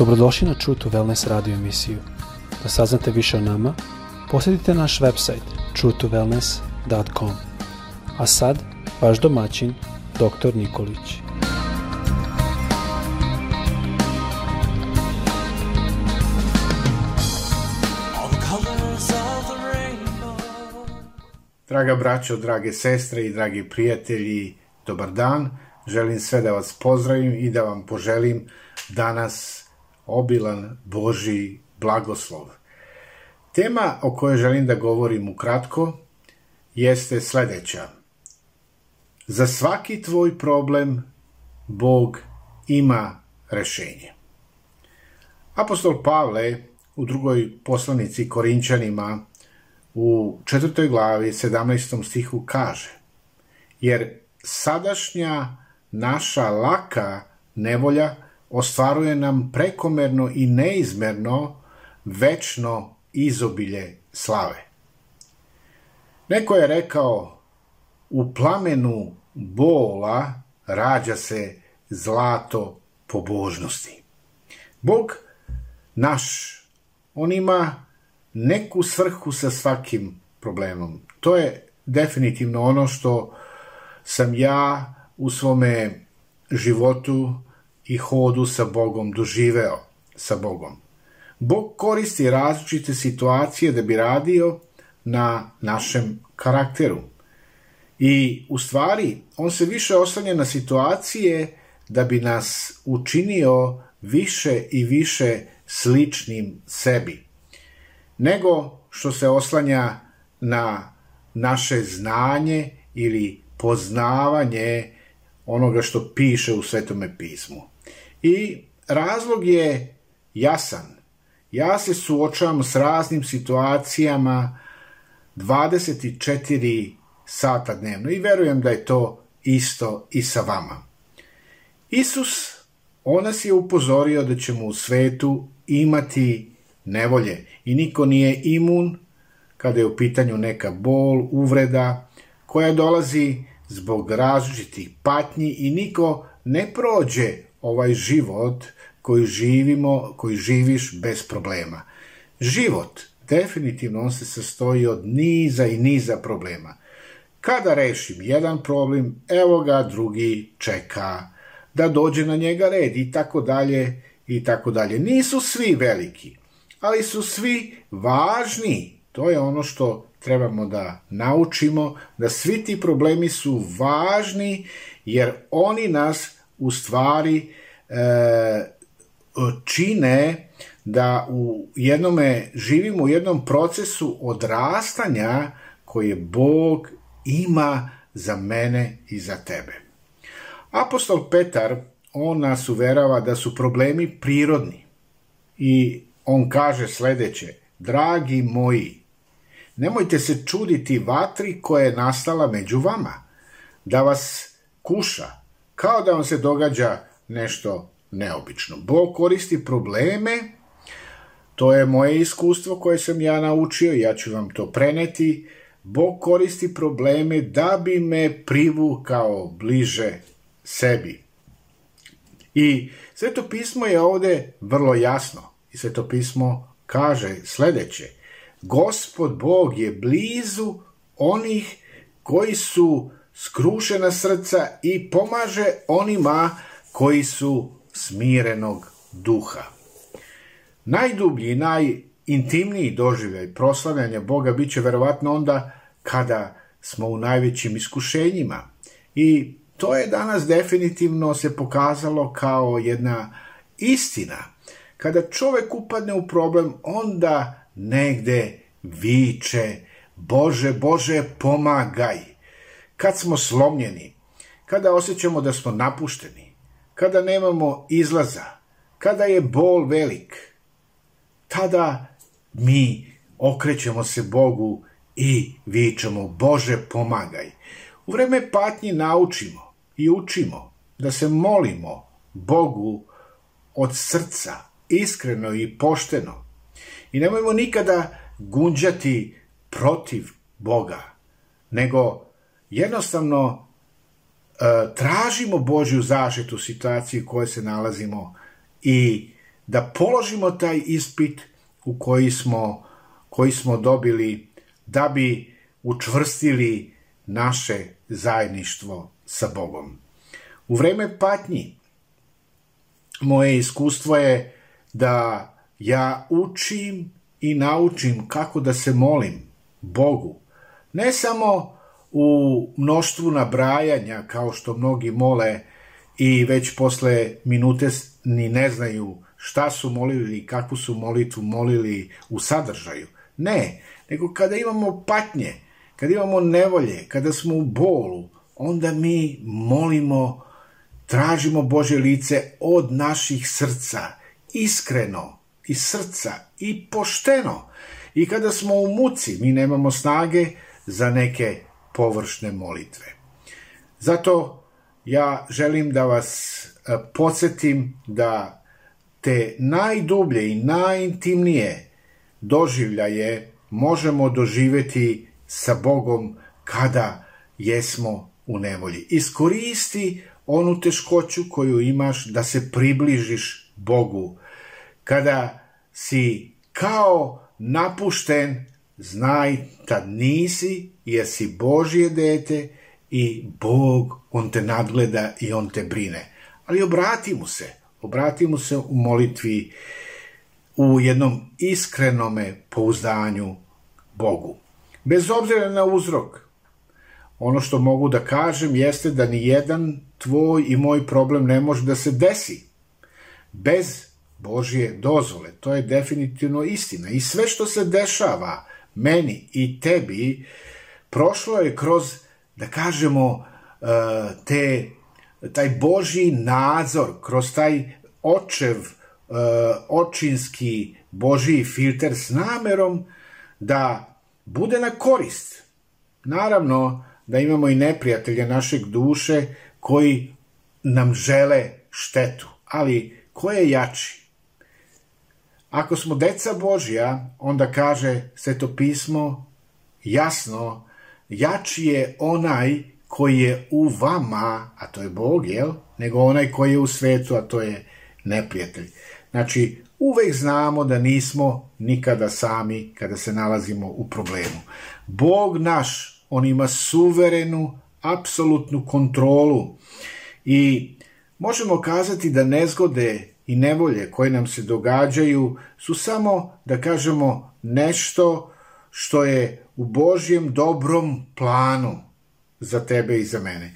Dobrodošli na True to Wellness radio emisiju. Da saznate više o nama, posjetite naš website truetowellness.com. A sad, vaš domaćin, dr. Nikolić. Draga braćo, drage sestre i dragi prijatelji, dobar dan. Želim sve da vas pozdravim i da vam poželim danas obilan Boži blagoslov. Tema o kojoj želim da govorim ukratko jeste sledeća. Za svaki tvoj problem Bog ima rešenje. Apostol Pavle u drugoj poslanici Korinčanima u četvrtoj glavi 17. stihu kaže jer sadašnja naša laka nevolja ostvaruje nam prekomerno i neizmerno večno izobilje slave. Neko je rekao, u plamenu bola rađa se zlato pobožnosti. Bog naš, on ima neku svrhu sa svakim problemom. To je definitivno ono što sam ja u svome životu i hodu sa Bogom doživeo sa Bogom. Bog koristi različite situacije da bi radio na našem karakteru. I u stvari, on se više oslanja na situacije da bi nas učinio više i više sličnim sebi, nego što se oslanja na naše znanje ili poznavanje onoga što piše u Svetome pismu. I razlog je jasan. Ja se suočavam s raznim situacijama 24 sata dnevno i verujem da je to isto i sa vama. Isus, on nas je upozorio da ćemo u svetu imati nevolje i niko nije imun kada je u pitanju neka bol, uvreda koja dolazi zbog različitih patnji i niko ne prođe ovaj život koji živimo, koji živiš bez problema. Život, definitivno, on se sastoji od niza i niza problema. Kada rešim jedan problem, evo ga drugi čeka da dođe na njega red i tako dalje i tako dalje. Nisu svi veliki, ali su svi važni. To je ono što trebamo da naučimo, da svi ti problemi su važni jer oni nas u stvari e, čine da u jednome živimo u jednom procesu odrastanja koje Bog ima za mene i za tebe. Apostol Petar, on nas uverava da su problemi prirodni i on kaže sledeće, dragi moji, nemojte se čuditi vatri koja je nastala među vama, da vas kuša, kao da vam se događa nešto neobično. Bog koristi probleme, to je moje iskustvo koje sam ja naučio, ja ću vam to preneti. Bog koristi probleme da bi me privukao bliže sebi. I Sveto pismo je ovde vrlo jasno. I Sveto pismo kaže sledeće. Gospod Bog je blizu onih koji su skrušena srca i pomaže onima koji su smirenog duha. Najdublji, najintimniji doživljaj proslavljanja Boga biće verovatno onda kada smo u najvećim iskušenjima. I to je danas definitivno se pokazalo kao jedna istina. Kada čovek upadne u problem, onda negde viče Bože, Bože, pomagaj. Kad smo slomljeni, kada osjećamo da smo napušteni, kada nemamo izlaza, kada je bol velik, tada mi okrećemo se Bogu i vičemo Bože pomagaj. U vreme patnji naučimo i učimo da se molimo Bogu od srca, iskreno i pošteno. I nemojmo nikada gunđati protiv Boga, nego jednostavno e, tražimo Božju zaštitu u situaciji u kojoj se nalazimo i da položimo taj ispit u koji smo, koji smo dobili da bi učvrstili naše zajedništvo sa Bogom. U vreme patnji moje iskustvo je da ja učim i naučim kako da se molim Bogu. Ne samo u mnoštvu nabrajanja, kao što mnogi mole i već posle minute ni ne znaju šta su molili i kakvu su molitvu molili u sadržaju. Ne, nego kada imamo patnje, kada imamo nevolje, kada smo u bolu, onda mi molimo, tražimo Bože lice od naših srca, iskreno, iz srca i pošteno. I kada smo u muci, mi nemamo snage za neke površne molitve. Zato ja želim da vas e, podsjetim da te najdublje i najintimnije doživljaje možemo doživeti sa Bogom kada jesmo u nevolji. Iskoristi onu teškoću koju imaš da se približiš Bogu. Kada si kao napušten, znaj tad nisi, jer si Božje dete i Bog, On te nadgleda i On te brine. Ali obrati mu se, obrati mu se u molitvi, u jednom iskrenome pouzdanju Bogu. Bez obzira na uzrok, ono što mogu da kažem jeste da ni jedan tvoj i moj problem ne može da se desi bez Božje dozvole. To je definitivno istina. I sve što se dešava meni i tebi prošlo je kroz, da kažemo, e, te, taj Božji nadzor, kroz taj očev, e, očinski Božji filter s namerom da bude na korist. Naravno da imamo i neprijatelje našeg duše koji nam žele štetu, ali ko je jači? Ako smo deca Božja, onda kaže Sveto pismo jasno, jači je onaj koji je u vama, a to je Bog, jel? Nego onaj koji je u svetu, a to je neprijatelj. Znači, uvek znamo da nismo nikada sami kada se nalazimo u problemu. Bog naš, on ima suverenu, apsolutnu kontrolu i možemo kazati da nezgode i nevolje koje nam se događaju su samo, da kažemo, nešto što je u Božjem dobrom planu za tebe i za mene.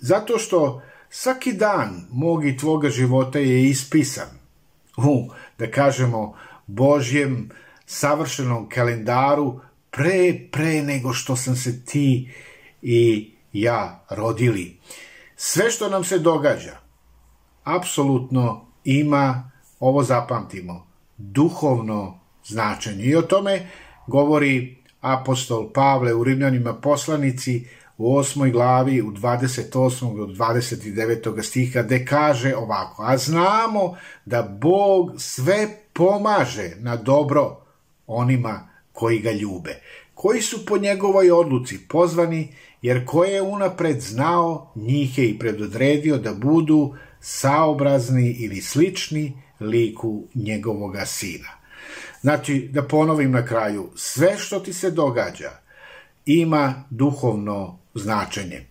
Zato što svaki dan mog i tvoga života je ispisan u, da kažemo, Božjem savršenom kalendaru pre, pre nego što sam se ti i ja rodili. Sve što nam se događa, apsolutno ima, ovo zapamtimo, duhovno značenje. I o tome govori apostol Pavle u Rimljanima poslanici u osmoj glavi, u 28. do 29. stiha, gde kaže ovako, a znamo da Bog sve pomaže na dobro onima koji ga ljube, koji su po njegovoj odluci pozvani, jer ko je unapred znao, njih je i predodredio da budu saobrazni ili slični liku njegovoga sina. Znači, da ponovim na kraju, sve što ti se događa ima duhovno značenje. E,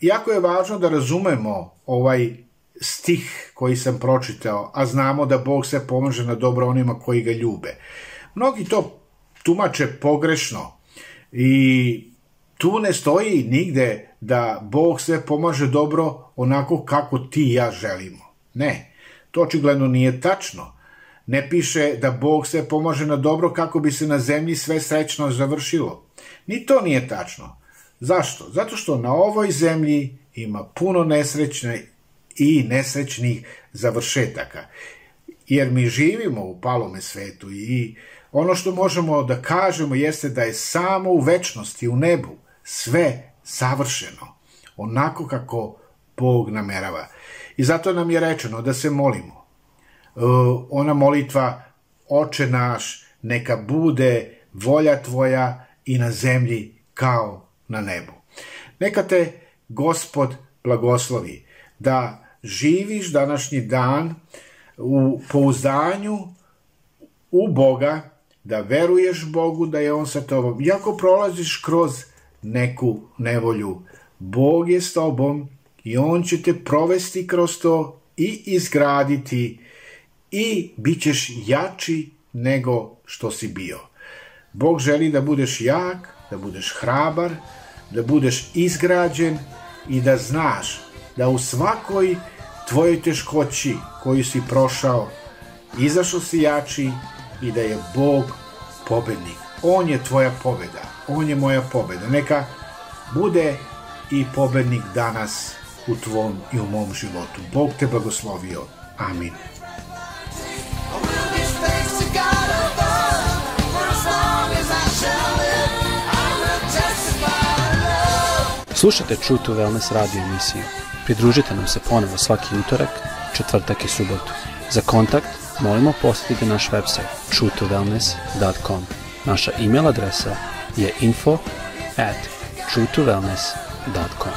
jako je važno da razumemo ovaj stih koji sam pročitao, a znamo da Bog se pomaže na dobro onima koji ga ljube. Mnogi to tumače pogrešno i tu ne stoji nigde da Bog sve pomaže dobro onako kako ti i ja želimo. Ne, to očigledno nije tačno. Ne piše da Bog sve pomaže na dobro kako bi se na zemlji sve srećno završilo. Ni to nije tačno. Zašto? Zato što na ovoj zemlji ima puno nesrećne i nesrećnih završetaka. Jer mi živimo u palome svetu i ono što možemo da kažemo jeste da je samo u večnosti, u nebu, sve savršeno, onako kako Bog namerava. I zato nam je rečeno da se molimo. E, ona molitva, oče naš, neka bude volja tvoja i na zemlji kao na nebu. Neka te gospod blagoslovi da živiš današnji dan u pouzdanju u Boga, da veruješ Bogu da je On sa tobom. Iako prolaziš kroz neku nevolju, Bog je s tobom i On će te provesti kroz to i izgraditi i bit ćeš jači nego što si bio. Bog želi da budeš jak, da budeš hrabar, da budeš izgrađen i da znaš da u svakoj tvojoj teškoći koju si prošao, izašao si jači i da je Bog pobednik. On je tvoja pobeda, on je moja pobeda. Neka bude i pobednik danas u tvom i u mom životu. Bog te blagoslovio. Amin. Slušajte True to Wellness radio emisiju. Pridružite nam se ponovo svaki utorak, četvrtak i subotu. Za kontakt molimo posjetite naš website truetowellness.com. Naša e-mail adresa je info at truetowellness.com.